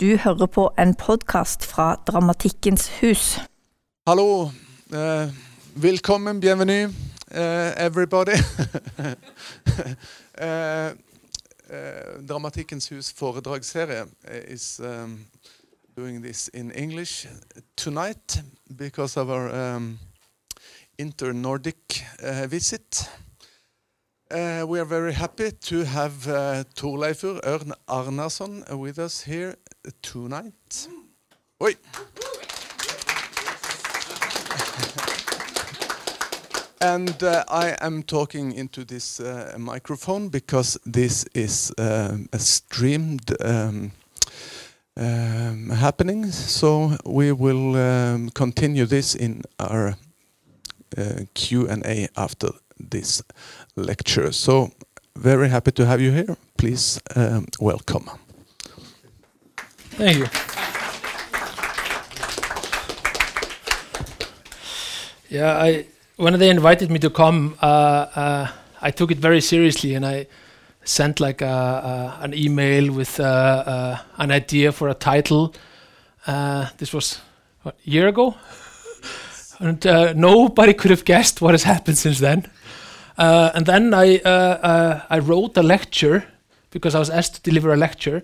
Du hører på en podkast fra Dramatikkens hus. Hallo. Uh, velkommen, bienvenue, uh, everybody. uh, Dramatikkens hus foredragsserie is um, doing this in English tonight because of our um, inter-Nordic visit. We are very happy to have uh, Torleifur Ørn Arnason with us here tonight. Oi! and uh, I am talking into this uh, microphone because this is um, a streamed um, um, happening. So we will um, continue this in our uh, Q and A after this lecture. So very happy to have you here. Please um, welcome. Thank you. Yeah, I when they invited me to come, uh, uh, I took it very seriously, and I sent like a, an email with uh, uh an idea for a title. Uh, this was what, a year ago, and uh, nobody could have guessed what has happened since then. and then I I wrote a lecture because I was asked to deliver a lecture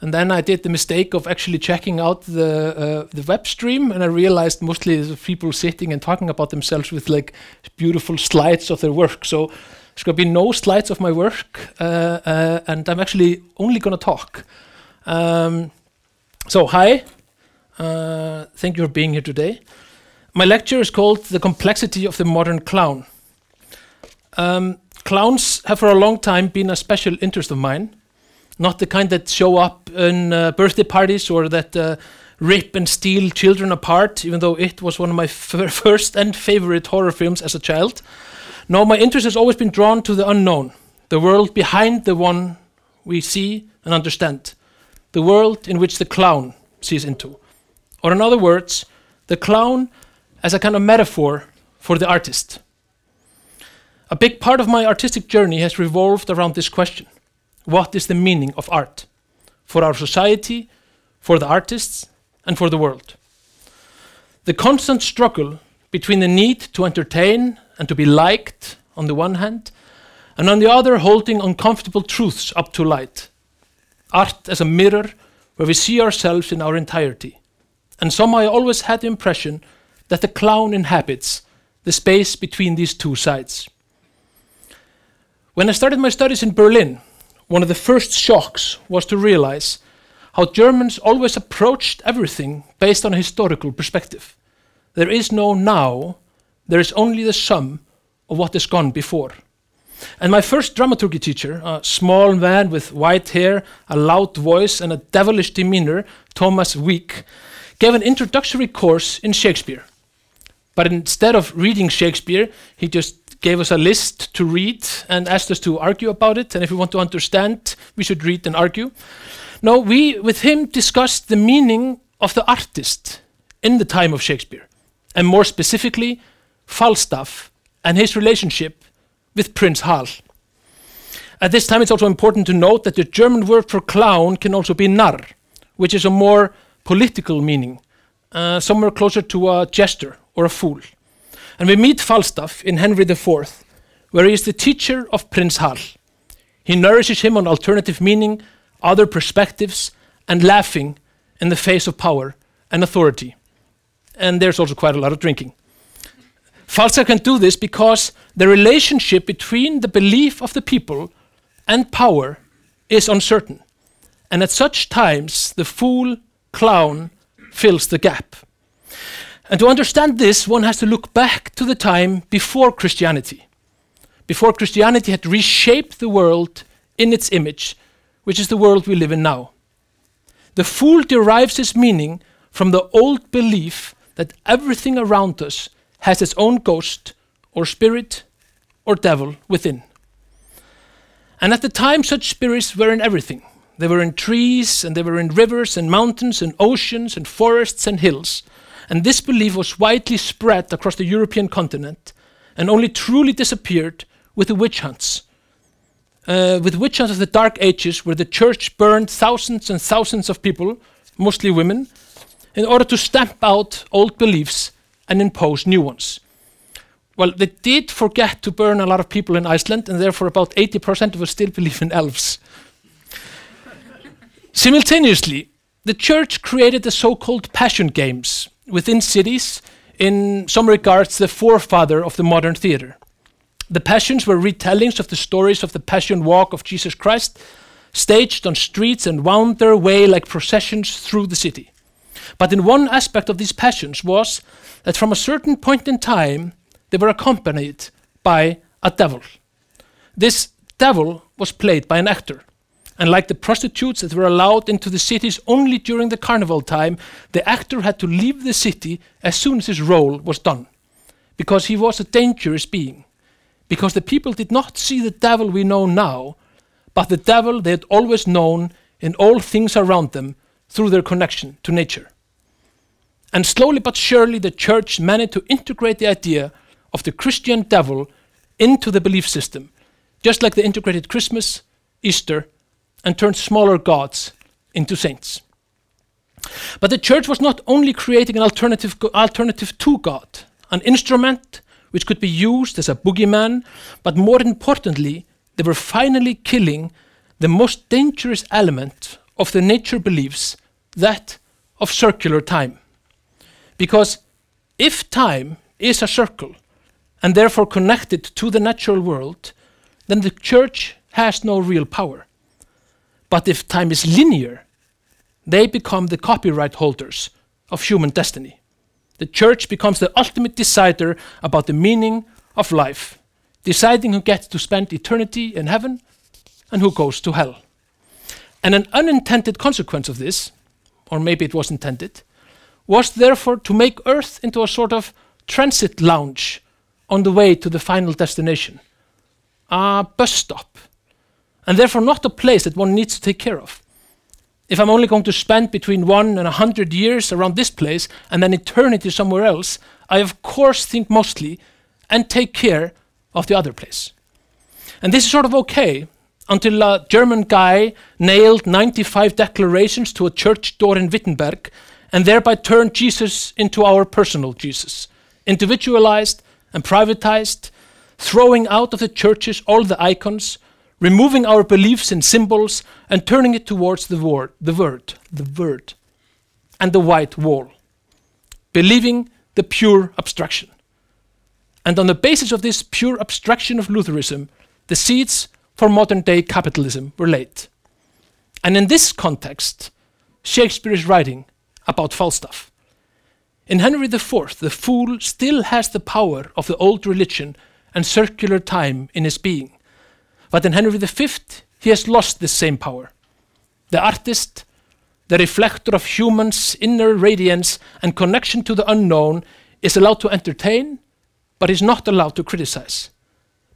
and then I did the mistake of actually checking out the uh, the web stream, and I realized mostly people sitting and talking about themselves with like beautiful slides of their work. So there's to be no slides of my work, uh, uh, and I'm actually only going to talk. Um, so hi, uh, thank you for being here today. My lecture is called "The Complexity of the Modern Clown." Um, clowns have for a long time been a special interest of mine not the kind that show up in uh, birthday parties or that uh, rip and steal children apart, even though it was one of my first and favorite horror films as a child. No, my interest has always been drawn to the unknown, the world behind the one we see and understand, the world in which the clown sees into. Or, in other words, the clown as a kind of metaphor for the artist. A big part of my artistic journey has revolved around this question what is the meaning of art for our society, for the artists, and for the world. The constant struggle between the need to entertain and to be liked on the one hand, and on the other, holding uncomfortable truths up to light. Art as a mirror where we see ourselves in our entirety. And somehow I always had the impression that the clown inhabits the space between these two sides. When I started my studies in Berlin, one of the first shocks was to realize how Germans always approached everything based on a historical perspective. There is no now, there is only the sum of what has gone before. And my first dramaturgy teacher, a small man with white hair, a loud voice, and a devilish demeanor, Thomas Wieck, gave an introductory course in Shakespeare. But instead of reading Shakespeare, he just gave us a list to read and asked us to argue about it. And if we want to understand, we should read and argue. No, we, with him, discussed the meaning of the artist in the time of Shakespeare, and more specifically, Falstaff and his relationship with Prince Hal. At this time, it's also important to note that the German word for clown can also be narr, which is a more political meaning, uh, somewhere closer to a jester or a fool. And we meet Falstaff in Henry IV, where he is the teacher of Prince Hal. He nourishes him on alternative meaning, other perspectives, and laughing in the face of power and authority. And there's also quite a lot of drinking. Falstaff can do this because the relationship between the belief of the people and power is uncertain. And at such times, the fool clown fills the gap. And to understand this, one has to look back to the time before Christianity, before Christianity had reshaped the world in its image, which is the world we live in now. The fool derives its meaning from the old belief that everything around us has its own ghost or spirit or devil within. And at the time, such spirits were in everything. They were in trees, and they were in rivers, and mountains, and oceans, and forests, and hills. And this belief was widely spread across the European continent and only truly disappeared with the witch hunts. Uh, with witch hunts of the Dark Ages, where the church burned thousands and thousands of people, mostly women, in order to stamp out old beliefs and impose new ones. Well, they did forget to burn a lot of people in Iceland, and therefore about 80% of us still believe in elves. Simultaneously, the church created the so called passion games within cities, in some regards, the forefather of the modern theater. The passions were retellings of the stories of the passion walk of Jesus Christ, staged on streets and wound their way like processions through the city. But in one aspect of these passions was that from a certain point in time, they were accompanied by a devil. This devil was played by an actor. And like the prostitutes that were allowed into the cities only during the carnival time, the actor had to leave the city as soon as his role was done, because he was a dangerous being. Because the people did not see the devil we know now, but the devil they had always known in all things around them through their connection to nature. And slowly but surely, the church managed to integrate the idea of the Christian devil into the belief system, just like they integrated Christmas, Easter, and turned smaller gods into saints. But the church was not only creating an alternative, alternative to God, an instrument which could be used as a boogeyman, but more importantly, they were finally killing the most dangerous element of the nature beliefs, that of circular time. Because if time is a circle and therefore connected to the natural world, then the church has no real power. But if time is linear, they become the copyright holders of human destiny. The church becomes the ultimate decider about the meaning of life, deciding who gets to spend eternity in heaven and who goes to hell. And an unintended consequence of this, or maybe it was intended, was therefore to make Earth into a sort of transit lounge on the way to the final destination, a bus stop and therefore not a place that one needs to take care of. If I'm only going to spend between one and a hundred years around this place and then eternity somewhere else, I of course think mostly and take care of the other place. And this is sort of okay until a German guy nailed 95 declarations to a church door in Wittenberg and thereby turned Jesus into our personal Jesus, individualized and privatized, throwing out of the churches all the icons removing our beliefs and symbols and turning it towards the word, the word, the word, and the white wall, believing the pure abstraction. And on the basis of this pure abstraction of Lutheranism, the seeds for modern day capitalism were laid. And in this context, Shakespeare is writing about Falstaff. In Henry IV, the fool still has the power of the old religion and circular time in his being. But in Henry V, he has lost this same power. The artist, the reflector of humans' inner radiance and connection to the unknown, is allowed to entertain, but is not allowed to criticize.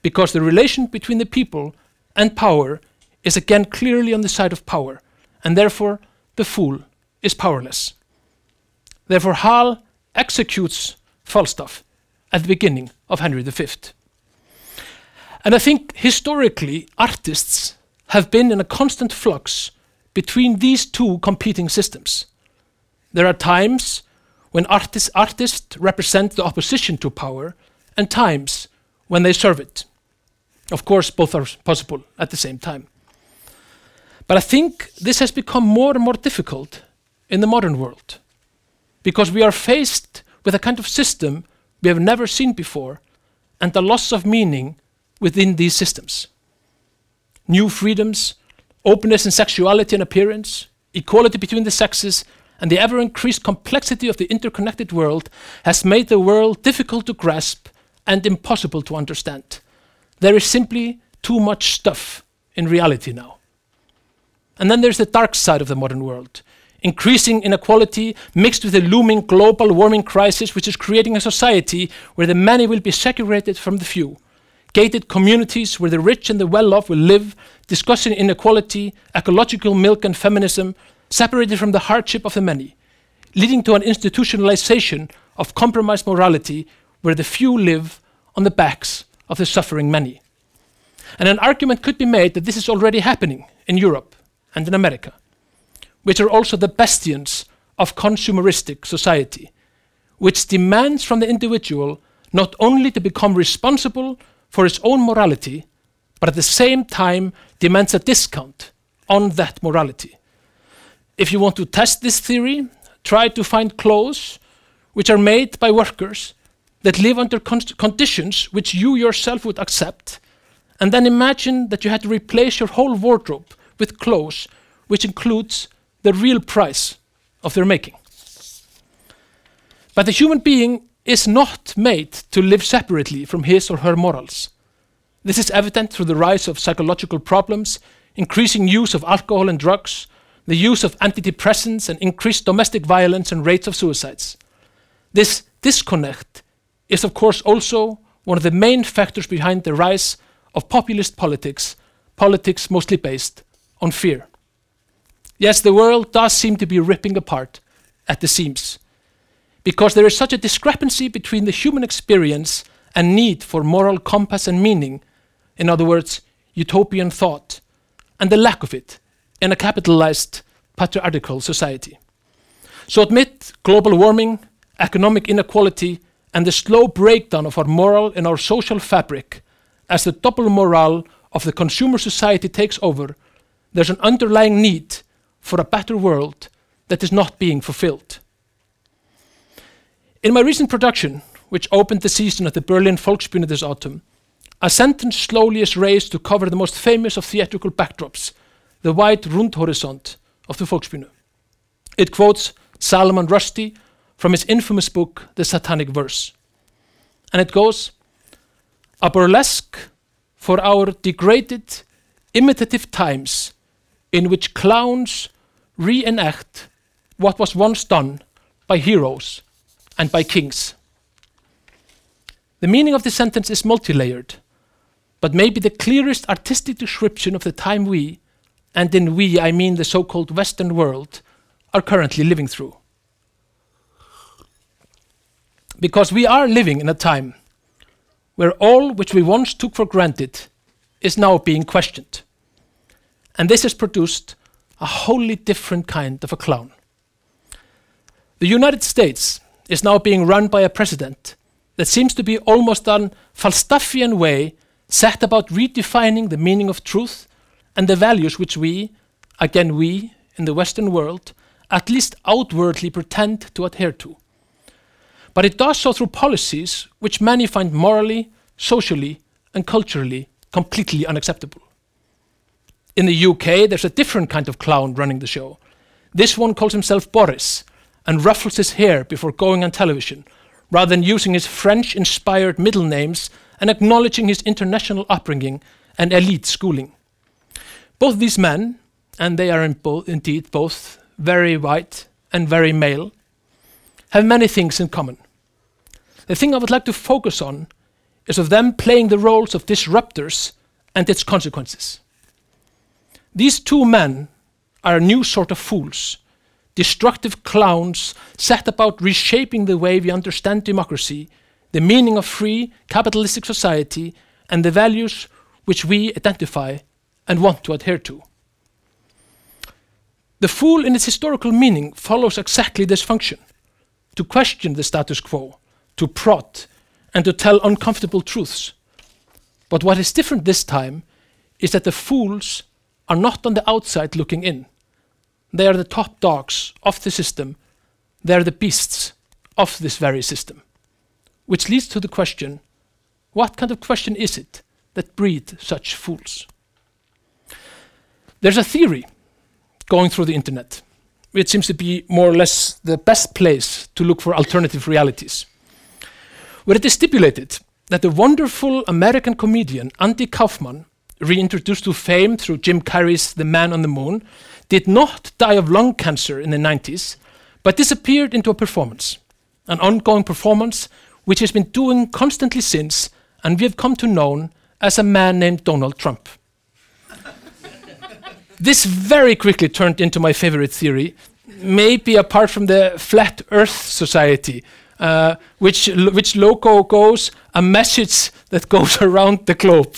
Because the relation between the people and power is again clearly on the side of power, and therefore the fool is powerless. Therefore, Hal executes Falstaff at the beginning of Henry V. And I think historically, artists have been in a constant flux between these two competing systems. There are times when artists, artists represent the opposition to power, and times when they serve it. Of course, both are possible at the same time. But I think this has become more and more difficult in the modern world because we are faced with a kind of system we have never seen before and the loss of meaning within these systems. New freedoms, openness in sexuality and appearance, equality between the sexes, and the ever increased complexity of the interconnected world has made the world difficult to grasp and impossible to understand. There is simply too much stuff in reality now. And then there's the dark side of the modern world increasing inequality mixed with the looming global warming crisis, which is creating a society where the many will be segregated from the few gated communities where the rich and the well off will live, discussing inequality, ecological milk, and feminism, separated from the hardship of the many, leading to an institutionalization of compromised morality where the few live on the backs of the suffering many. And an argument could be made that this is already happening in Europe and in America, which are also the bastions of consumeristic society, which demands from the individual not only to become responsible for its own morality, but at the same time demands a discount on that morality. If you want to test this theory, try to find clothes which are made by workers that live under con conditions which you yourself would accept, and then imagine that you had to replace your whole wardrobe with clothes which includes the real price of their making. But the human being is not made to live separately from his or her morals. This is evident through the rise of psychological problems, increasing use of alcohol and drugs, the use of antidepressants, and increased domestic violence and rates of suicides. This disconnect is, of course, also one of the main factors behind the rise of populist politics, politics mostly based on fear. Yes, the world does seem to be ripping apart at the seams because there is such a discrepancy between the human experience and need for moral compass and meaning, in other words, utopian thought, and the lack of it in a capitalized patriarchal society. So, amid global warming, economic inequality, and the slow breakdown of our moral and our social fabric, as the double morale of the consumer society takes over, there's an underlying need for a better world that is not being fulfilled. In my recent production, which opened the season at the Berlin Volksbühne this autumn, a sentence slowly is raised to cover the most famous of theatrical backdrops, the white Rundhorizont of the Volksbühne. It quotes Salman Rushdie from his infamous book, The Satanic Verse. And it goes, A burlesque for our degraded, imitative times in which clowns reenact what was once done by heroes and by kings. The meaning of this sentence is multi layered, but maybe the clearest artistic description of the time we, and in we I mean the so called Western world, are currently living through. Because we are living in a time where all which we once took for granted is now being questioned. And this has produced a wholly different kind of a clown. The United States is now being run by a president that seems to be almost an Falstaffian way set about redefining the meaning of truth and the values which we, again we, in the Western world, at least outwardly pretend to adhere to. But it does so through policies which many find morally, socially, and culturally completely unacceptable. In the UK, there's a different kind of clown running the show. This one calls himself Boris and ruffles his hair before going on television, rather than using his French inspired middle names and acknowledging his international upbringing and elite schooling. Both these men, and they are in bo indeed both very white and very male, have many things in common. The thing I would like to focus on is of them playing the roles of disruptors and its consequences. These two men are a new sort of fools, destructive clowns set about reshaping the way we understand democracy, the meaning of free capitalistic society, and the values which we identify and want to adhere to. The fool, in its historical meaning, follows exactly this function to question the status quo, to prod, and to tell uncomfortable truths. But what is different this time is that the fools are not on the outside looking in. They are the top dogs of the system. They are the beasts of this very system. Which leads to the question what kind of question is it that breed such fools? There's a theory going through the internet, which seems to be more or less the best place to look for alternative realities, where it is stipulated that the wonderful American comedian Andy Kaufman reintroduced to fame through Jim Carrey's The Man on the Moon, did not die of lung cancer in the 90s, but disappeared into a performance, an ongoing performance which has been doing constantly since, and we have come to know as a man named Donald Trump. this very quickly turned into my favorite theory, maybe apart from the Flat Earth Society, uh, which, which logo goes a message that goes around the globe.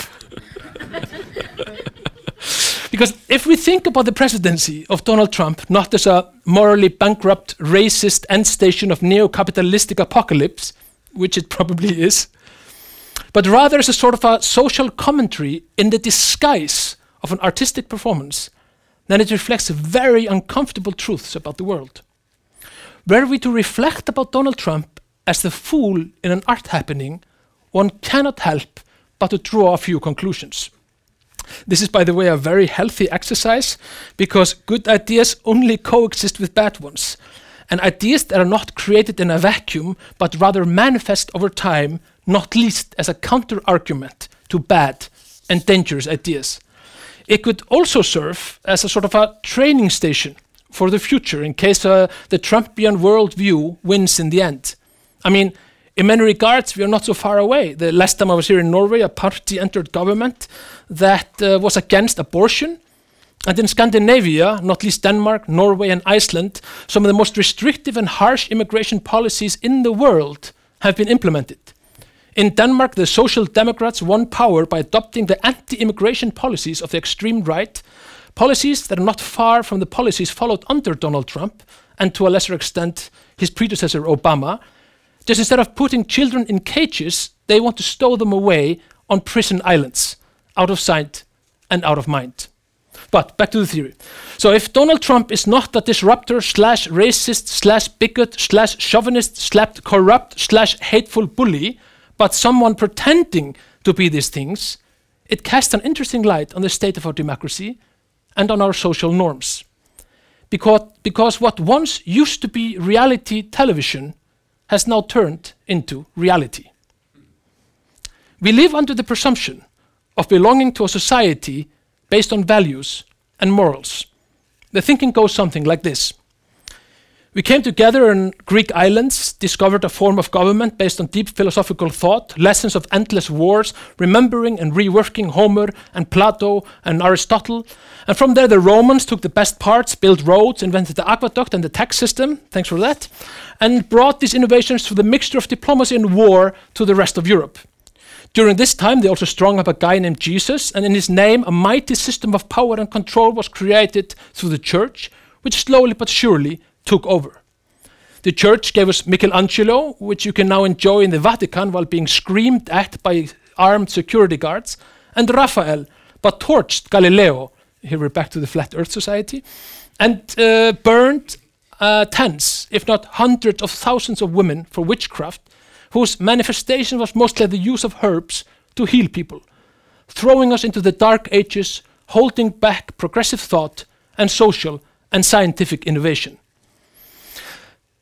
Because if we think about the presidency of Donald Trump not as a morally bankrupt, racist end station of neo capitalistic apocalypse, which it probably is, but rather as a sort of a social commentary in the disguise of an artistic performance, then it reflects very uncomfortable truths about the world. Were we to reflect about Donald Trump as the fool in an art happening, one cannot help but to draw a few conclusions. This is, by the way, a very healthy exercise because good ideas only coexist with bad ones. And ideas that are not created in a vacuum but rather manifest over time, not least as a counter argument to bad and dangerous ideas. It could also serve as a sort of a training station for the future in case uh, the Trumpian worldview wins in the end. I mean, in many regards, we are not so far away. The last time I was here in Norway, a party entered government that uh, was against abortion. And in Scandinavia, not least Denmark, Norway, and Iceland, some of the most restrictive and harsh immigration policies in the world have been implemented. In Denmark, the Social Democrats won power by adopting the anti immigration policies of the extreme right, policies that are not far from the policies followed under Donald Trump and to a lesser extent his predecessor Obama. Just instead of putting children in cages, they want to stow them away on prison islands, out of sight and out of mind. But back to the theory. So if Donald Trump is not a disruptor slash racist slash bigot slash chauvinist slash corrupt slash hateful bully, but someone pretending to be these things, it casts an interesting light on the state of our democracy and on our social norms. Because, because what once used to be reality television has now turned into reality. We live under the presumption of belonging to a society based on values and morals. The thinking goes something like this we came together in Greek islands, discovered a form of government based on deep philosophical thought, lessons of endless wars, remembering and reworking Homer and Plato and Aristotle. And from there, the Romans took the best parts, built roads, invented the aqueduct and the tax system, thanks for that, and brought these innovations through the mixture of diplomacy and war to the rest of Europe. During this time, they also strung up a guy named Jesus, and in his name, a mighty system of power and control was created through the church, which slowly but surely took over. The church gave us Michelangelo, which you can now enjoy in the Vatican while being screamed at by armed security guards, and Raphael, but torched Galileo, here we're back to the Flat Earth Society, and uh, burned uh, tens, if not hundreds of thousands of women for witchcraft, whose manifestation was mostly the use of herbs to heal people, throwing us into the dark ages, holding back progressive thought and social and scientific innovation.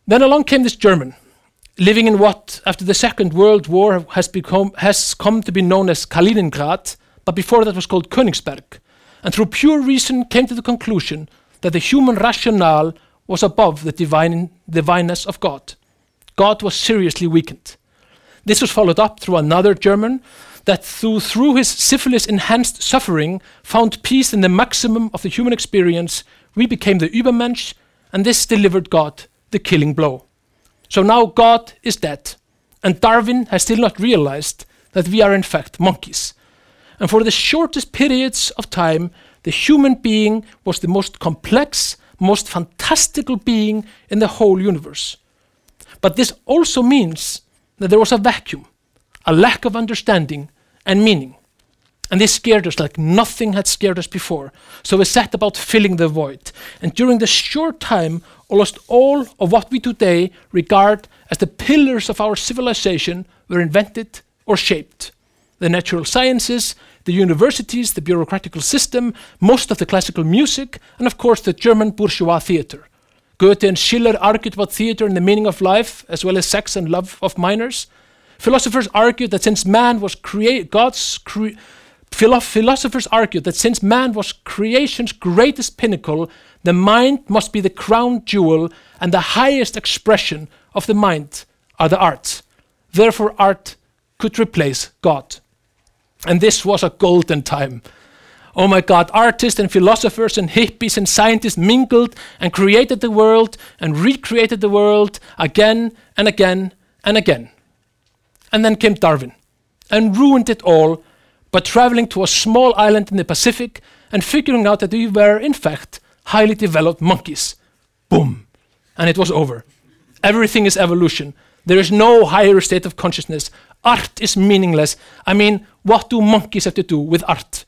Then along came this German, living in what, after the Second World War, has, become, has come to be known as Kaliningrad, but before that was called Königsberg, and through pure reason came to the conclusion that the human rationale was above the divine, divineness of God. God was seriously weakened. This was followed up through another German that through, through his syphilis enhanced suffering found peace in the maximum of the human experience. We became the Übermensch, and this delivered God the killing blow. So now God is dead, and Darwin has still not realized that we are in fact monkeys. And for the shortest periods of time, the human being was the most complex, most fantastical being in the whole universe. But this also means that there was a vacuum, a lack of understanding and meaning. And this scared us like nothing had scared us before. So we set about filling the void. And during the short time, almost all of what we today regard as the pillars of our civilization were invented or shaped. The natural sciences, the universities, the bureaucratical system, most of the classical music, and of course the German bourgeois theater. Goethe and Schiller argued about theater and the meaning of life, as well as sex and love of minors. Philosophers argued that since man was create God's philosophers argued that since man was creation's greatest pinnacle, the mind must be the crown jewel, and the highest expression of the mind are the arts. Therefore, art could replace God. And this was a golden time. Oh my God, artists and philosophers and hippies and scientists mingled and created the world and recreated the world again and again and again. And then came Darwin and ruined it all by traveling to a small island in the Pacific and figuring out that we were, in fact, highly developed monkeys. Boom. And it was over. Everything is evolution. There is no higher state of consciousness. Art is meaningless. I mean, what do monkeys have to do with art?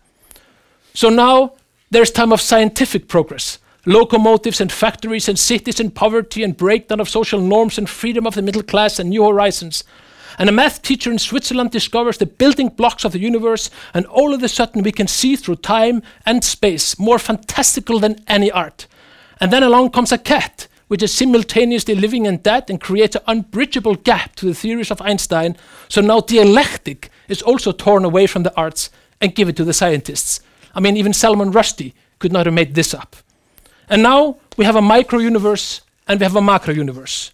So now there's time of scientific progress. Locomotives and factories and cities and poverty and breakdown of social norms and freedom of the middle class and new horizons. And a math teacher in Switzerland discovers the building blocks of the universe, and all of a sudden we can see through time and space, more fantastical than any art. And then along comes a cat, which is simultaneously living and dead and creates an unbridgeable gap to the theories of Einstein. So now dialectic is also torn away from the arts and given to the scientists. I mean, even Salman Rushdie could not have made this up. And now we have a micro universe and we have a macro universe.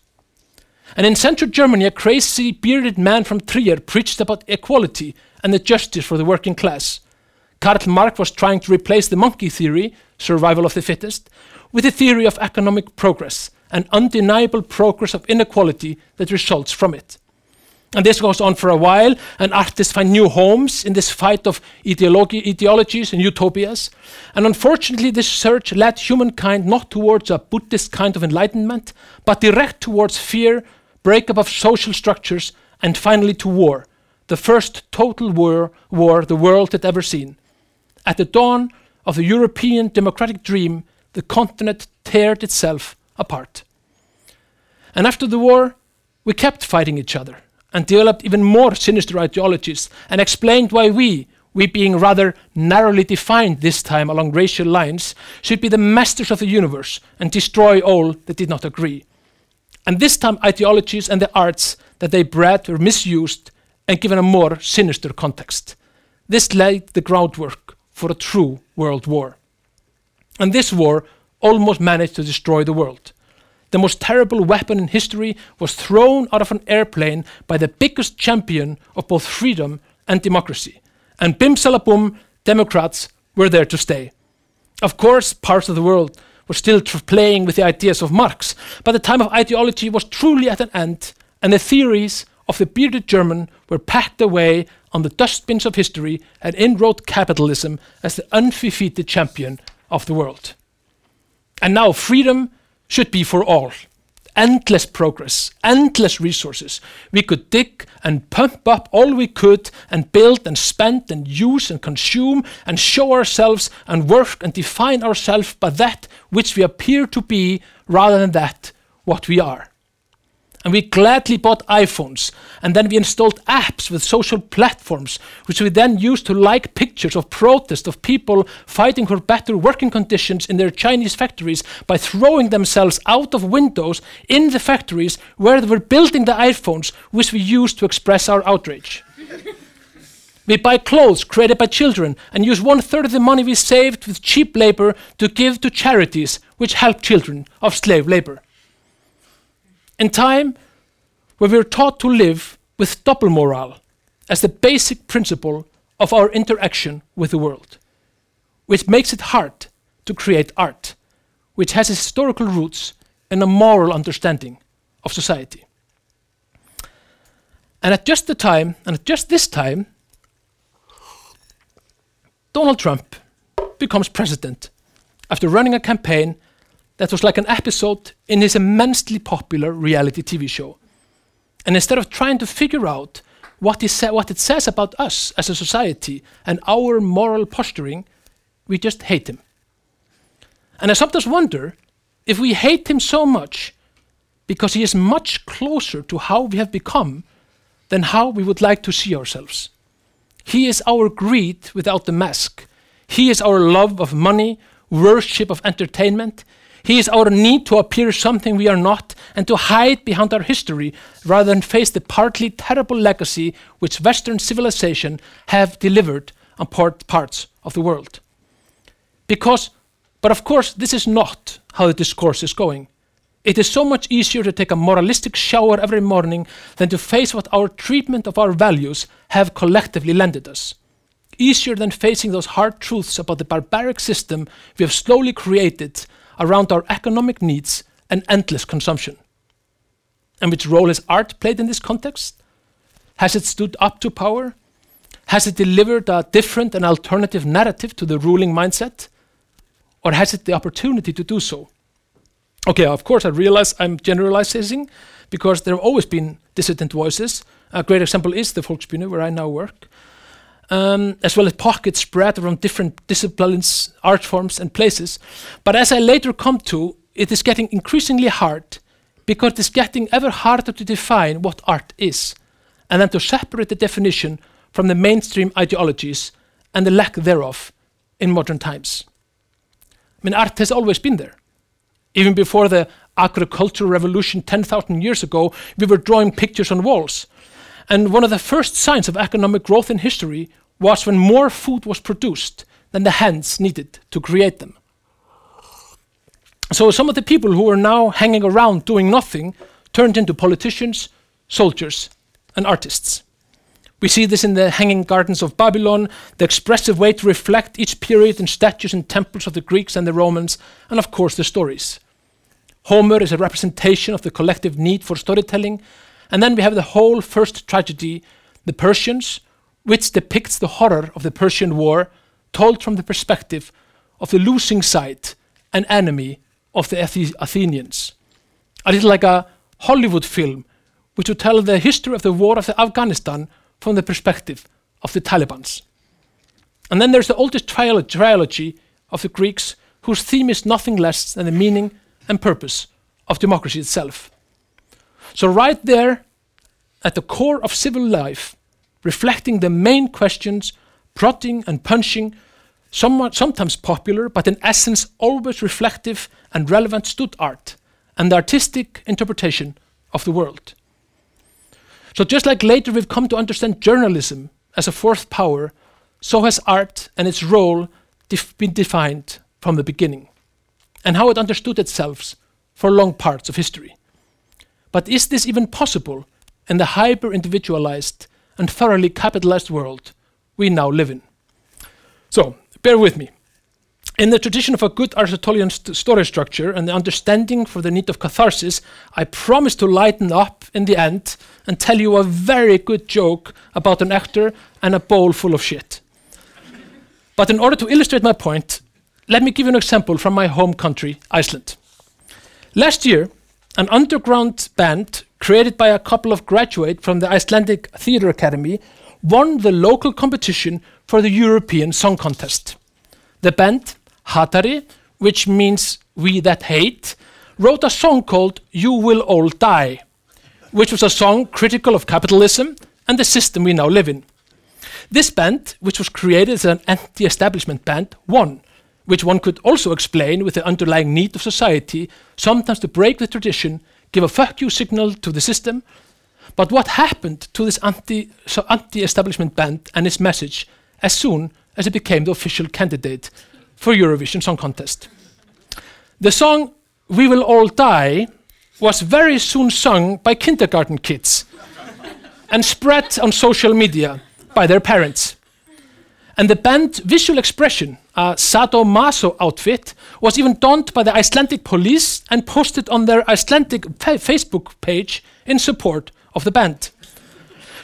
And in central Germany, a crazy bearded man from Trier preached about equality and the justice for the working class. Karl Marx was trying to replace the monkey theory, survival of the fittest, with the theory of economic progress and undeniable progress of inequality that results from it. And this goes on for a while, and artists find new homes in this fight of ideology, ideologies and utopias. And unfortunately, this search led humankind not towards a Buddhist kind of enlightenment, but direct towards fear, breakup of social structures, and finally to war, the first total war, war the world had ever seen. At the dawn of the European democratic dream, the continent teared itself apart. And after the war, we kept fighting each other and developed even more sinister ideologies and explained why we, we being rather narrowly defined this time along racial lines, should be the masters of the universe and destroy all that did not agree. And this time, ideologies and the arts that they bred were misused and given a more sinister context. This laid the groundwork for a true world war. And this war almost managed to destroy the world. The most terrible weapon in history was thrown out of an airplane by the biggest champion of both freedom and democracy. And bim salabum, Democrats were there to stay. Of course, parts of the world were still playing with the ideas of Marx, but the time of ideology was truly at an end, and the theories of the bearded German were packed away on the dustbins of history and inroad capitalism as the undefeated champion of the world. And now freedom should be for all. Endless progress, endless resources. We could dig and pump up all we could and build and spend and use and consume and show ourselves and work and define ourselves by that which we appear to be rather than that what we are. And we gladly bought iPhones, and then we installed apps with social platforms, which we then used to like pictures of protest of people fighting for better working conditions in their Chinese factories by throwing themselves out of windows in the factories where they were building the iPhones, which we used to express our outrage. we buy clothes created by children and use one third of the money we saved with cheap labor to give to charities which help children of slave labor in time where we are taught to live with double moral as the basic principle of our interaction with the world, which makes it hard to create art, which has historical roots in a moral understanding of society. And at just the time, and at just this time, Donald Trump becomes president after running a campaign that was like an episode in his immensely popular reality TV show. And instead of trying to figure out what, what it says about us as a society and our moral posturing, we just hate him. And I sometimes wonder if we hate him so much because he is much closer to how we have become than how we would like to see ourselves. He is our greed without the mask. He is our love of money, worship of entertainment. He is our need to appear something we are not and to hide behind our history rather than face the partly terrible legacy which Western civilization have delivered on part, parts of the world. Because, but of course, this is not how the discourse is going. It is so much easier to take a moralistic shower every morning than to face what our treatment of our values have collectively landed us. Easier than facing those hard truths about the barbaric system we have slowly created around our economic needs and endless consumption. And which role has art played in this context? Has it stood up to power? Has it delivered a different and alternative narrative to the ruling mindset? Or has it the opportunity to do so? Okay, of course, I realize I'm generalizing because there have always been dissident voices. A great example is the Volksbühne, where I now work, um, as well as pockets spread around different disciplines, art forms, and places. But as I later come to, it is getting increasingly hard because it's getting ever harder to define what art is, and then to separate the definition from the mainstream ideologies and the lack thereof in modern times. I mean, art has always been there. Even before the agricultural revolution 10,000 years ago, we were drawing pictures on walls. And one of the first signs of economic growth in history was when more food was produced than the hands needed to create them. So some of the people who were now hanging around doing nothing turned into politicians, soldiers, and artists. We see this in the Hanging Gardens of Babylon, the expressive way to reflect each period in statues and temples of the Greeks and the Romans, and of course the stories. Homer is a representation of the collective need for storytelling, and then we have the whole first tragedy, The Persians, which depicts the horror of the Persian War, told from the perspective of the losing side and enemy of the Athenians. A little like a Hollywood film, which would tell the history of the war of Afghanistan from the perspective of the Taliban's. And then there's the oldest trilogy of the Greeks, whose theme is nothing less than the meaning and purpose of democracy itself. So, right there at the core of civil life, reflecting the main questions, prodding and punching, somewhat, sometimes popular, but in essence always reflective and relevant stood art and the artistic interpretation of the world. So, just like later we've come to understand journalism as a fourth power, so has art and its role def been defined from the beginning, and how it understood itself for long parts of history. But is this even possible in the hyper individualized and thoroughly capitalized world we now live in? So, bear with me. In the tradition of a good Aristotelian st story structure and the understanding for the need of catharsis, I promise to lighten up in the end and tell you a very good joke about an actor and a bowl full of shit. but in order to illustrate my point, let me give you an example from my home country, Iceland. Last year, an underground band created by a couple of graduates from the Icelandic Theatre Academy won the local competition for the European Song Contest. The band Hatari, which means we that hate, wrote a song called You Will All Die, which was a song critical of capitalism and the system we now live in. This band, which was created as an anti establishment band, won, which one could also explain with the underlying need of society sometimes to break the tradition, give a fuck you signal to the system. But what happened to this anti establishment band and its message as soon as it became the official candidate for Eurovision Song Contest. The song We Will All Die was very soon sung by kindergarten kids and spread on social media by their parents. And the band Visual Expression, a sadomaso outfit, was even donned by the Icelandic police and posted on their Icelandic Facebook page in support of the band.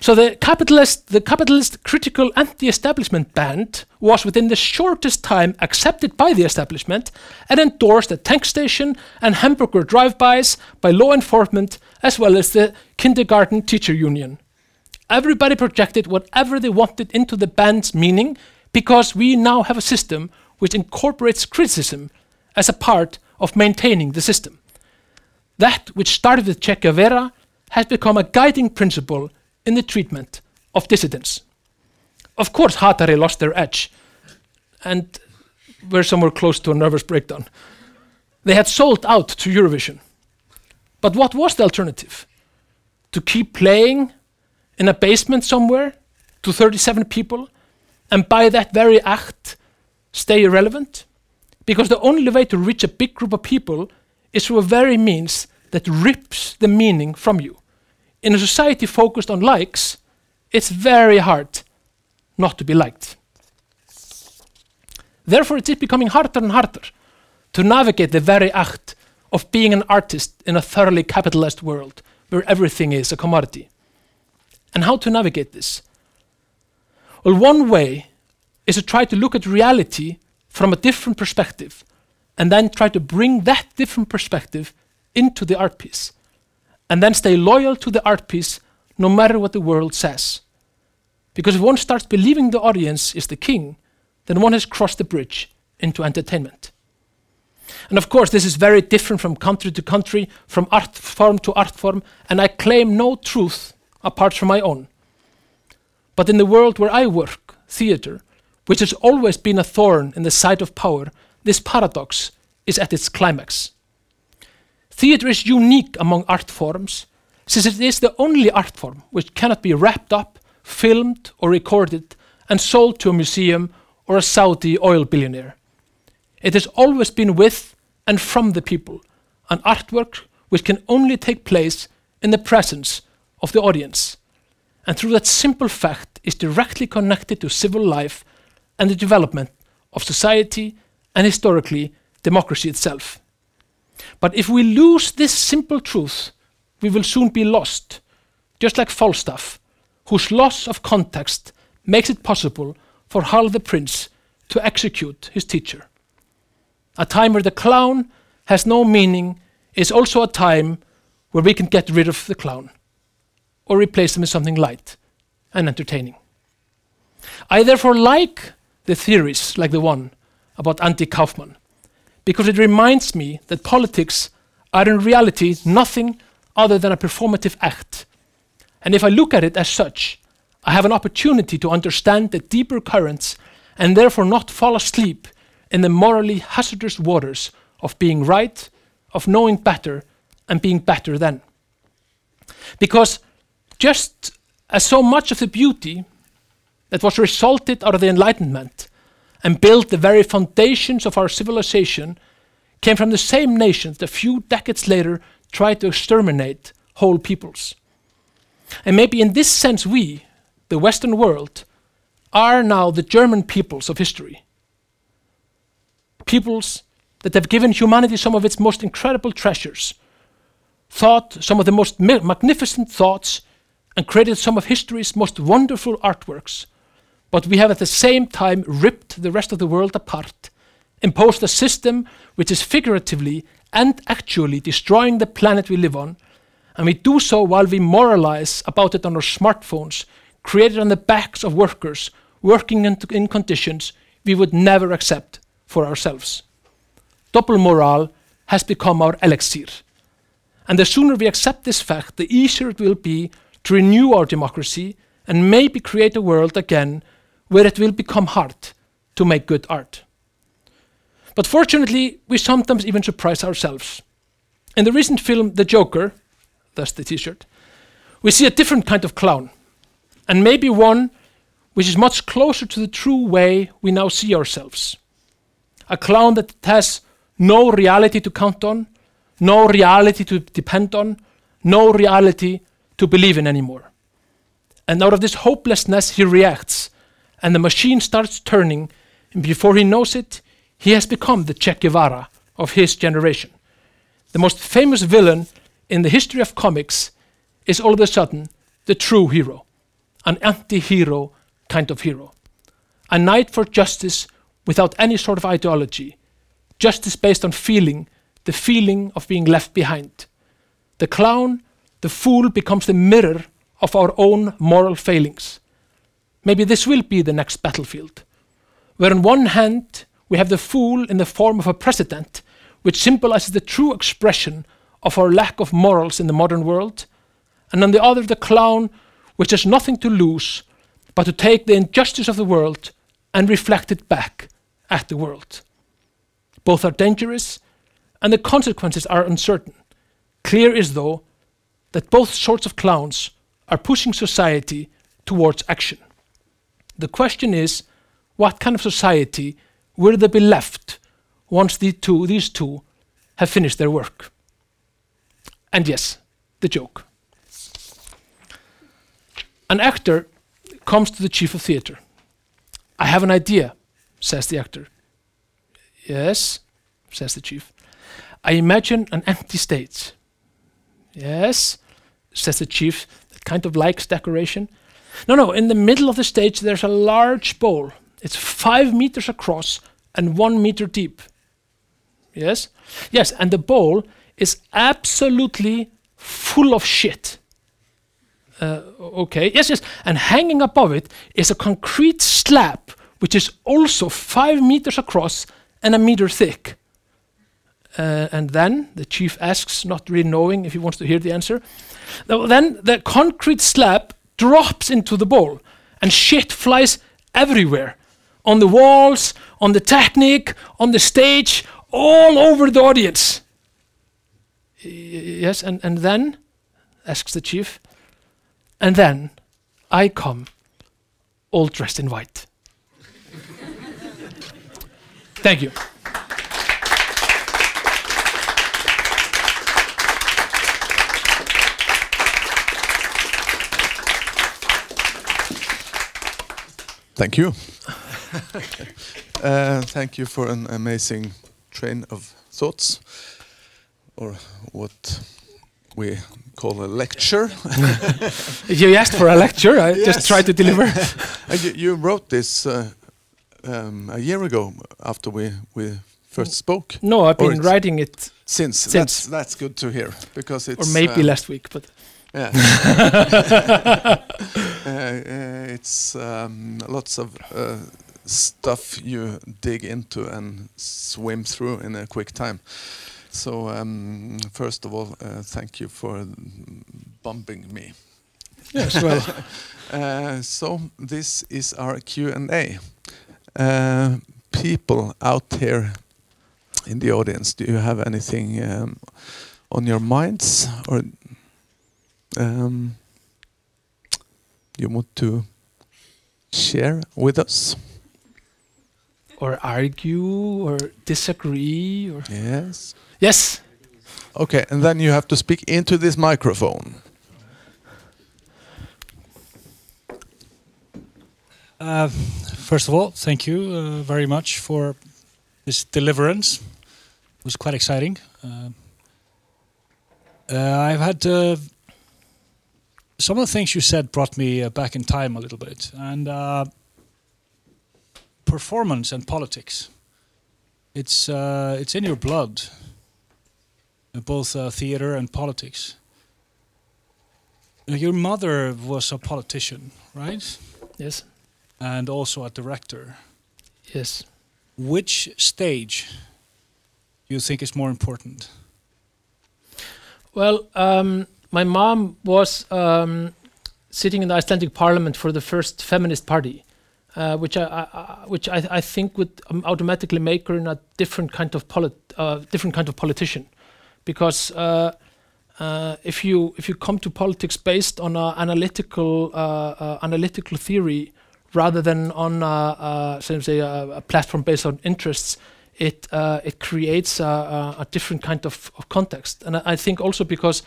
So the capitalist, the capitalist critical anti-establishment band was within the shortest time accepted by the establishment and endorsed at tank station and hamburger drive-bys by law enforcement as well as the kindergarten teacher union. Everybody projected whatever they wanted into the band's meaning because we now have a system which incorporates criticism as a part of maintaining the system. That which started with Che Guevara has become a guiding principle in the treatment of dissidents. Of course, Hatari lost their edge and were somewhere close to a nervous breakdown. They had sold out to Eurovision. But what was the alternative? To keep playing in a basement somewhere to 37 people and by that very act stay irrelevant? Because the only way to reach a big group of people is through a very means that rips the meaning from you in a society focused on likes, it's very hard not to be liked. Therefore, it is becoming harder and harder to navigate the very act of being an artist in a thoroughly capitalized world where everything is a commodity. And how to navigate this? Well, one way is to try to look at reality from a different perspective and then try to bring that different perspective into the art piece and then stay loyal to the art piece no matter what the world says. Because if one starts believing the audience is the king, then one has crossed the bridge into entertainment. And of course, this is very different from country to country, from art form to art form, and I claim no truth apart from my own. But in the world where I work, theatre, which has always been a thorn in the side of power, this paradox is at its climax. Theatre is unique among art forms, since it is the only art form which cannot be wrapped up, filmed, or recorded and sold to a museum or a Saudi oil billionaire. It has always been with and from the people, an artwork which can only take place in the presence of the audience, and through that simple fact is directly connected to civil life and the development of society and historically democracy itself. But if we lose this simple truth, we will soon be lost, just like Falstaff, whose loss of context makes it possible for Hal the Prince to execute his teacher. A time where the clown has no meaning is also a time where we can get rid of the clown or replace them with something light and entertaining. I therefore like the theories like the one about Andy Kaufman because it reminds me that politics are in reality nothing other than a performative act. And if I look at it as such, I have an opportunity to understand the deeper currents and therefore not fall asleep in the morally hazardous waters of being right, of knowing better, and being better than. Because just as so much of the beauty that was resulted out of the Enlightenment and built the very foundations of our civilization came from the same nations that a few decades later tried to exterminate whole peoples. And maybe in this sense, we, the Western world, are now the German peoples of history. Peoples that have given humanity some of its most incredible treasures, thought some of the most magnificent thoughts, and created some of history's most wonderful artworks. But we have at the same time ripped the rest of the world apart, imposed a system which is figuratively and actually destroying the planet we live on, and we do so while we moralize about it on our smartphones, created on the backs of workers working in, in conditions we would never accept for ourselves. Double moral has become our elixir. And the sooner we accept this fact, the easier it will be to renew our democracy and maybe create a world again where it will become hard to make good art. But fortunately, we sometimes even surprise ourselves. In the recent film The Joker, that's the t shirt, we see a different kind of clown, and maybe one which is much closer to the true way we now see ourselves. A clown that has no reality to count on, no reality to depend on, no reality to believe in anymore. And out of this hopelessness, he reacts, and the machine starts turning, and before he knows it, he has become the Che Guevara of his generation. The most famous villain in the history of comics is all of a sudden the true hero, an anti hero kind of hero. A knight for justice without any sort of ideology, justice based on feeling, the feeling of being left behind. The clown, the fool, becomes the mirror of our own moral failings. Maybe this will be the next battlefield, where on one hand we have the fool in the form of a president, which symbolizes the true expression of our lack of morals in the modern world, and on the other the clown, which has nothing to lose but to take the injustice of the world and reflect it back at the world. Both are dangerous, and the consequences are uncertain. Clear is, though, that both sorts of clowns are pushing society towards action. The question is what kind of society will there be left once the two, these two have finished their work? And yes, the joke. An actor comes to the chief of theatre. I have an idea, says the actor. Yes, says the chief. I imagine an empty stage. Yes, says the chief, that kind of likes decoration. No, no. In the middle of the stage, there's a large bowl. It's five meters across and one meter deep. Yes? Yes, and the bowl is absolutely full of shit. Uh, okay, yes, yes. And hanging above it is a concrete slab which is also five meters across and a meter thick. Uh, and then the chief asks, not really knowing if he wants to hear the answer. Then the concrete slab drops into the bowl, and shit flies everywhere on the walls, on the technique, on the stage, all over the audience. Yes, and, and then, asks the chief, and then I come all dressed in white. Thank you. Thank you. uh, thank you for an amazing train of thoughts, or what we call a lecture. You asked for a lecture, I Yes. just tried to deliver. And you, you wrote this uh, um, a year ago after we, we first spoke. No, I've Or been writing it, Since, Since. that's that's good to hear because it's or maybe uh, last week, but Yeah. uh, uh, it's um, lots of uh, stuff you dig into and swim through in a quick time. So um, first of all, uh, thank you for bumping me. yes, well, Uh, so this is our Q and A. Uh, people out here in the audience, do you have anything um, on your minds or um, you want to share with us? or argue or disagree or Yes. yes. Okay, and then you have to speak into this microphone. Uh, first of all, thank you uh, very much for this deliverance. It was quite exciting. Uh, uh, I've had uh, some of the things you said brought me uh, back in time a little bit, and uh, performance and politics. It's uh, it's in your blood, uh, both uh, theater and politics. Uh, Your mother was a politician, right? Yes. and also a director. Yes. Which stage do you think is more important? Well, um, my mom was um, sitting in the Icelandic Parliament for the first feminist party, uh, which I, I, which I, I think would um, automatically make her a different kind of polit- uh, different kind of politician, because uh, uh, if you if you come to politics based on a analytical uh, analytical theory rather than on uh, say, a, a platform based on interests, it it creates a, a, a different kind of, of context. And I, I think also because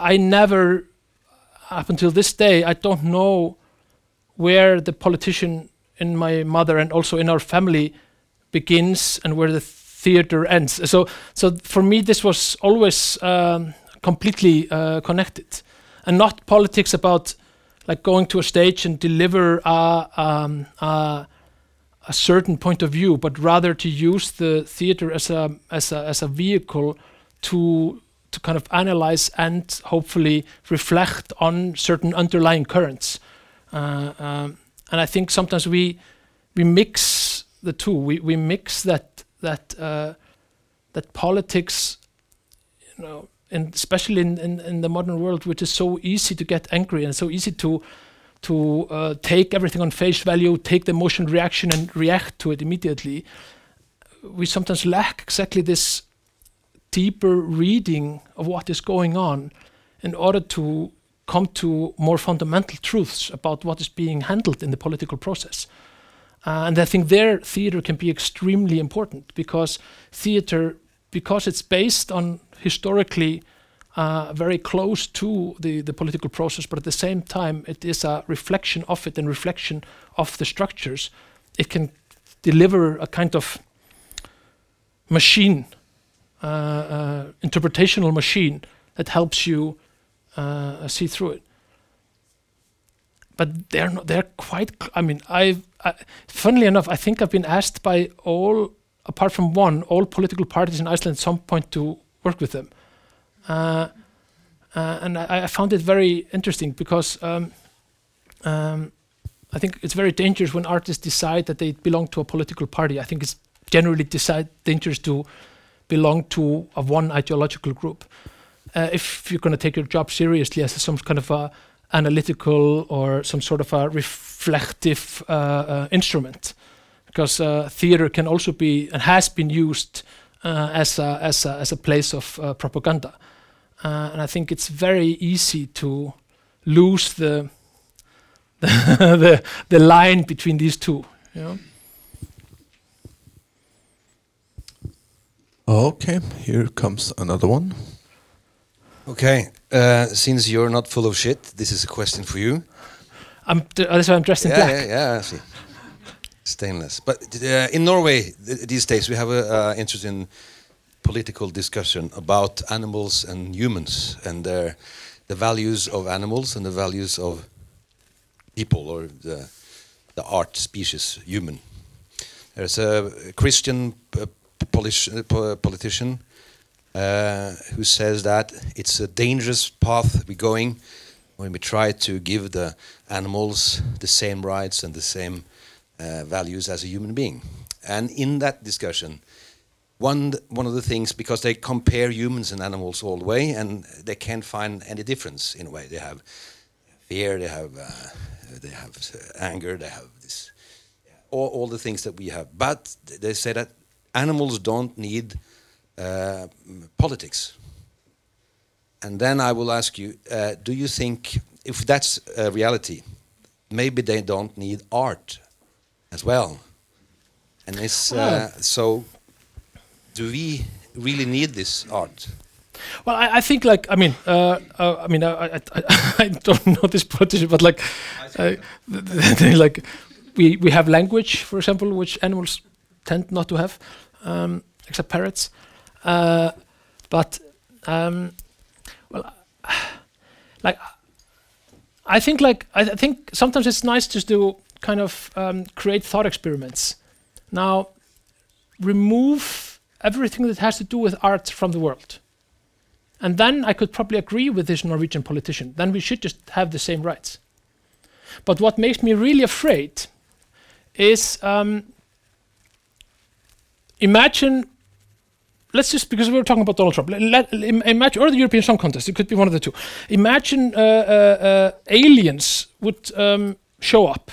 I never, up until this day, I don't know where the politician in my mother and also in our family begins and where the theater ends. So, so for me, this was always um, completely uh, connected, and not politics about like going to a stage and deliver a, um, a, a certain point of view, but rather to use the theater as a as a as a vehicle to to kind of analyze and hopefully reflect on certain underlying currents. Uh, um, and I think sometimes we we mix the two. We we mix that that uh, that politics, you know, and especially in, in, in the modern world, which is so easy to get angry and so easy to to uh, take everything on face value, take the emotion reaction and react to it immediately. We sometimes lack exactly this deeper reading of what is going on in order to come to more fundamental truths about what is being handled in the political process. Uh, and I think there theater can be extremely important because theater, because it's based on historically uh, very close to the, the political process, but at the same time it is a reflection of it and reflection of the structures. It can deliver a kind of machine, uh, uh, interpretational machine that helps you uh, see through it. but they're not. They're quite. I mean, I. I funnily enough, I think I've been asked by all, apart from one, all political parties in Iceland at some point to work with them, uh, uh, and I, I found it very interesting because um, um, I think it's very dangerous when artists decide that they belong to a political party. I think it's generally decide dangerous to belong to a one ideological group. Uh, if you're going to take your job seriously as some kind of a analytical or some sort of a reflective uh, uh, instrument, because uh, theater can also be and has been used uh, as a, as a, as a place of uh, propaganda, and I think it's very easy to lose the the the line between these two. You know? Okay, here comes another one. Okay, uh, since you're not full of shit, this is a question for you. I'm that's why I'm dressed in yeah, black. yeah, yeah, I see. Stainless. But uh, in Norway th- these days, we have a uh, interesting political discussion about animals and humans and their the values of animals and the values of people or the the art species human. There's a Christian uh, uh, politician uh, who says that it's a dangerous path we're going when we try to give the animals the same rights and the same uh, values as a human being. And in that discussion, one one of the things because they compare humans and animals all the way, and they can't find any difference in a way. They have fear, they have uh, they have anger, they have this all, all the things that we have. But they say that animals don't need uh, politics. And then I will ask you: uh, Do you think, if that's a reality, maybe they don't need art as well? And it's uh, so. Do we really need this art? Well, I, I think like I mean, uh, uh, I mean, I, I, I, I don't know this politician, but like, uh, th- th- they, like we we have language, for example, which animals tend not to have, um, except parrots. Uh, but um, well, like I think like I, I think sometimes it's nice just to kind of um, create thought experiments. Now, remove everything that has to do with art from the world. And then I could probably agree with this Norwegian politician. Then we should just have the same rights. But what makes me really afraid is um, imagine, let's just, because we were talking about Donald Trump, let, imagine, or the European Song Contest, it could be one of the two. Imagine uh, uh, uh, aliens would um, show up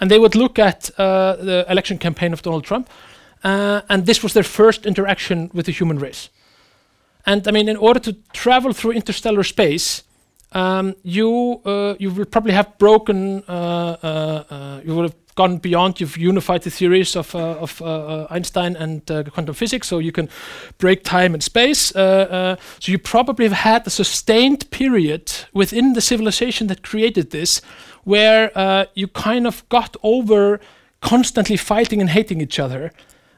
and they would look at uh, the election campaign of Donald Trump, uh, and this was their first interaction with the human race. And I mean, in order to travel through interstellar space, um, you uh, you will probably have broken. Uh, uh, uh, you would have gone beyond. You've unified the theories of of Einstein and quantum physics, so you can break time and space. So you probably have had a sustained period within the civilization that created this, where you kind of got over constantly fighting and hating each other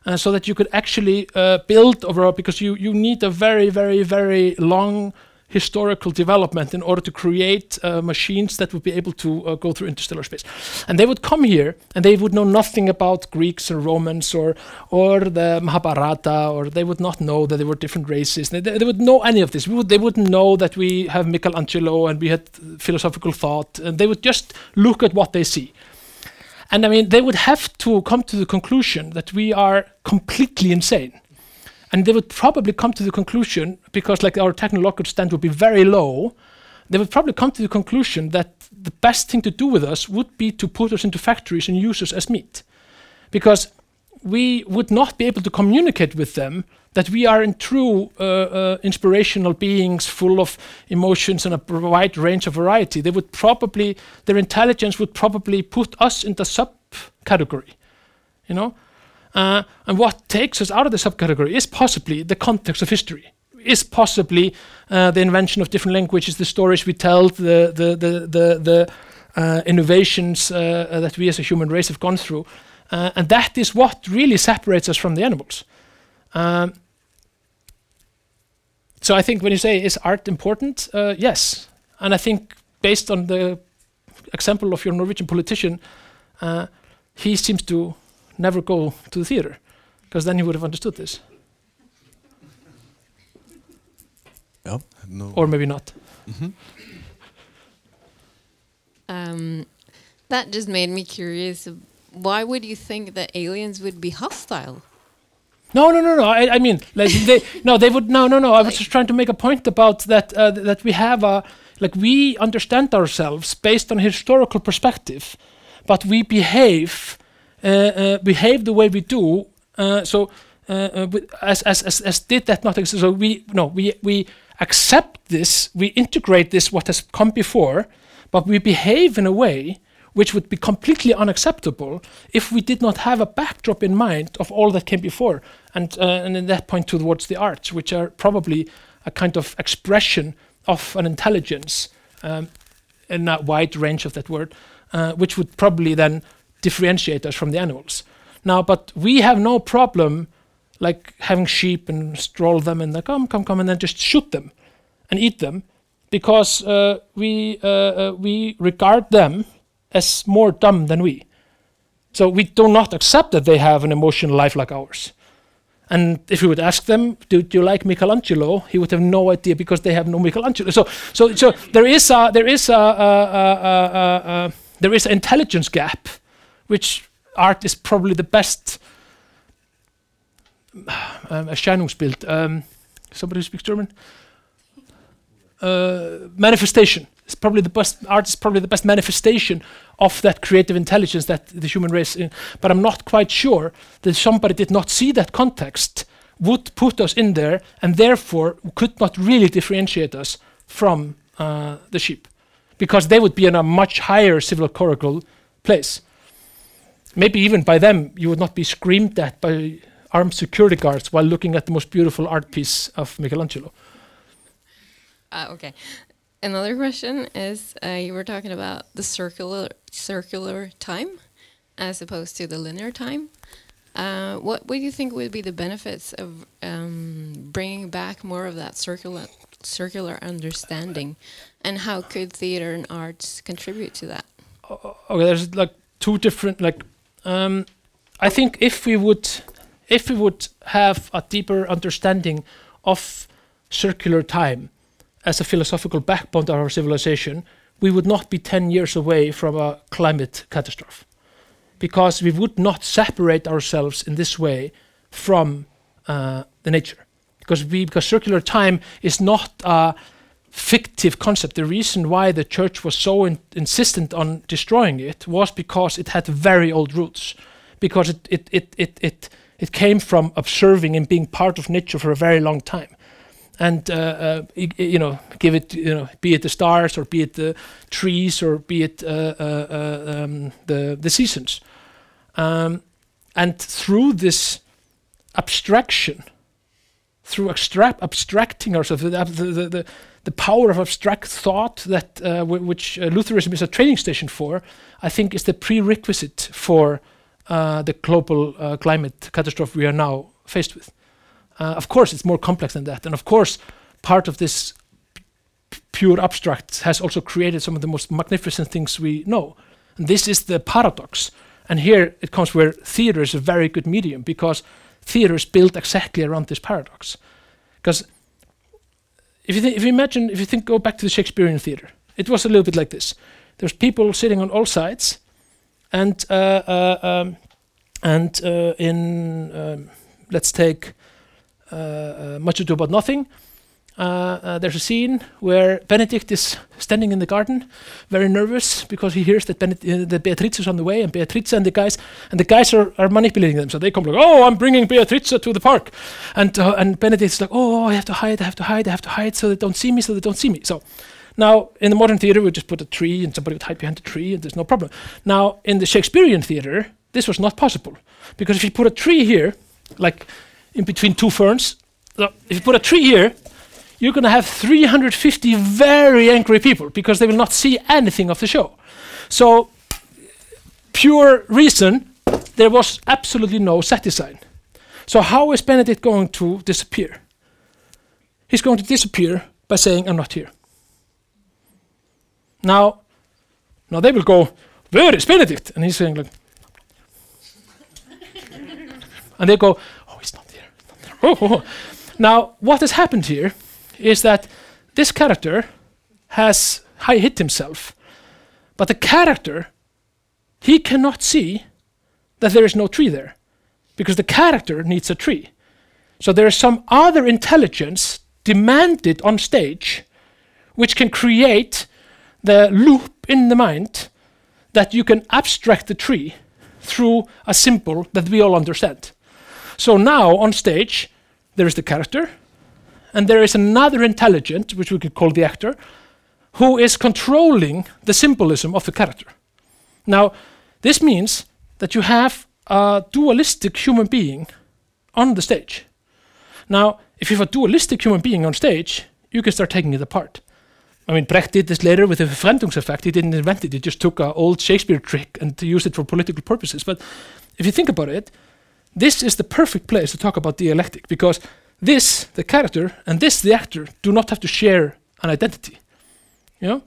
uh, so that you could actually uh, build overall because you, you need a very very very long historical development in order to create uh, machines that would be able to uh, go through interstellar space. And they would come here and they would know nothing about greeks or romans or or the mahabharata or they would not know that there were different races. They, they would know any of this. Would, they wouldn't know that we have michelangelo and we had philosophical thought and they would just look at what they see. And I mean, they would have to come to the conclusion that we are completely insane. And they would probably come to the conclusion, because like our technological stand would be very low, they would probably come to the conclusion that the best thing to do with us would be to put us into factories and use us as meat. Because we would not be able to communicate with them that we are in true uh, uh, inspirational beings full of emotions and a wide range of variety. They would probably, their intelligence would probably put us in the subcategory, you know? Uh, and what takes us out of the subcategory is possibly the context of history, is possibly uh, the invention of different languages, the stories we tell, the, the, the, the, the uh, innovations uh, that we as a human race have gone through. Uh, and that is what really separates us from the animals. Um, so I think when you say is art important, uh, yes, and I think based on the example of your Norwegian politician, uh, he seems to never go to the theater, because then he would have understood this, Yeah. No. or maybe not. Mhm. Um, that just made me curious. Why would you think that aliens would be hostile? No, no, no, no. I, I mean, like they, no, they would. No, no, no. I was just trying to make a point about that. Uh, th- that we have a like we understand ourselves based on historical perspective, but we behave, behave the way we do. Uh, so, uh, uh, as, as as as did that not exist? So we no, we we accept this. We integrate this what has come before, but we behave in a way which would be completely unacceptable if we did not have a backdrop in mind of all that came before, and uh, and in that point towards the arts, which are probably a kind of expression of an intelligence um, in a wide range of that word, uh, which would probably then differentiate us from the animals. Now, but we have no problem like having sheep and stroll them and like come, come, come, and then just shoot them and eat them because uh, we uh, uh, we regard them as more dumb than we. So we do not accept that they have an emotional life like ours. And if you would ask them, do, do you like Michelangelo? He would have no idea because they have no Michelangelo. So, so, so there is a there is a, a, a there is an intelligence gap, which art is probably the best. Um, Erscheinungsbild. Um, somebody who speaks German. Uh, manifestation. It's probably the best art is probably the best manifestation of that creative intelligence that the human race. In, but I'm not quite sure that somebody did not see that context would put us in there and therefore could not really differentiate us from uh, the sheep because they would be in a much higher civil coracle place. Maybe even by them you would not be screamed at by armed security guards while looking at the most beautiful art piece of Michelangelo. Uh, okay. Another question is uh, you were talking about the circular circular time as opposed to the linear time. Uh, what do you think would be the benefits of um, bringing back more of that circular circular understanding, and how could theater and arts contribute to that? okay there's like two different like um i think if we would if we would have a deeper understanding of circular time as a philosophical backbone to our civilization we would not be 10 years away from a climate catastrophe. Because we would not separate ourselves in this way from uh, the nature. Because we because circular time is not a fictive concept. The reason why the church was so in, insistent on destroying it was because it had very old roots, because it it, it, it, it it came from observing and being part of nature for a very long time, and uh, uh, you know, give it you know, be it the stars or be it the trees or be it uh, uh, uh, um, the the seasons, um, and through this abstraction through extract, abstracting ourselves, the, the, the, the power of abstract thought that uh, which uh, Lutheranism is a training station for, I think is the prerequisite for uh, the global uh, climate catastrophe we are now faced with. Uh, of course, it's more complex than that, and of course, part of this pure abstract has also created some of the most magnificent things we know. And this is the paradox. And here it comes where theater is a very good medium because theater is built exactly around this paradox. Because if you, if you imagine, if you think, go back to the Shakespearean theater, it was a little bit like this. There's people sitting on all sides, and uh, uh, um, and uh, in um, let's take uh, uh, Much Ado About Nothing. Uh, uh, there's a scene where Benedick is standing in the garden, very nervous because he hears that, Bened- uh, that Beatrice is on the way, and Beatrice and the guys and the guys are, are manipulating them. So they come like, "Oh, I'm bringing Beatrice to the park," and uh, and Benedick's like, "Oh, I have to hide, I have to hide, I have to hide, so they don't see me, so they don't see me." So now in the modern theater, we just put a tree, and somebody would hide behind the tree, and there's no problem. Now in the Shakespearean theater, this was not possible because if you put a tree here, like in between two ferns, if you put a tree here, you're going to have 350 very angry people because they will not see anything of the show. So, pure reason, there was absolutely no set design. So, how is Benedick going to disappear? He's going to disappear by saying, I'm not here. Now, Now they will go, where is Benedick? And he's saying like, and they go, oh, he's not there. Not there. Oh, oh, oh. Now, what has happened here is that this character has high hit himself, but the character, he cannot see that there is no tree there, because the character needs a tree. So there is some other intelligence demanded on stage, which can create the loop in the mind that you can abstract the tree through a symbol that we all understand. So now on stage, there is the character, and there is another intelligent, which we could call the actor, who is controlling the symbolism of the character. Now, this means that you have a dualistic human being on the stage. Now, if you have a dualistic human being on stage, you can start taking it apart. I mean, Brecht did this later with the Verfremdungseffekt. He didn't invent it, he just took an old Shakespeare trick and used it for political purposes. But if you think about it, this is the perfect place to talk about dialectic because this, the character, and this, the actor, do not have to share an identity. You know?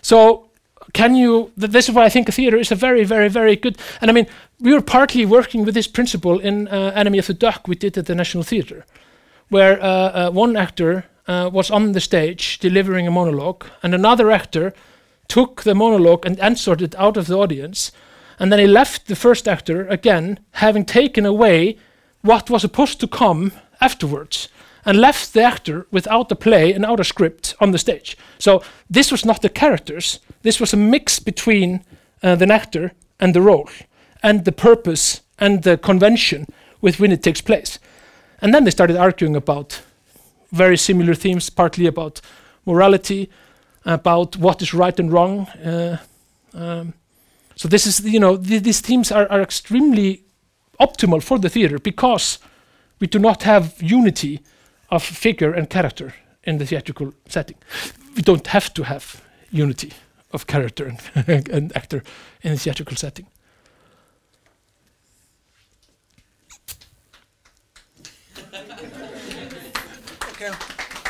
So, can you, th- this is why I think a theater is a very, very, very good, and I mean, we were partly working with this principle in uh, Enemy of the Duck we did at the National Theatre, where uh, uh, one actor uh, was on the stage delivering a monologue, and another actor took the monologue and answered it out of the audience, and then he left the first actor again, having taken away what was supposed to come afterwards, and left the actor without a play and out a script on the stage. So this was not the characters, this was a mix between uh, the actor and the role, and the purpose and the convention with when it takes place. And then they started arguing about very similar themes, partly about morality, about what is right and wrong. Uh, um, so this is, you know, th- these themes are, are extremely optimal for the theater because we do not have unity of figure and character in the theatrical setting. We don't have to have unity of character and, and actor in the theatrical setting.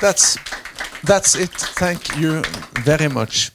That's that's it. Thank you very much.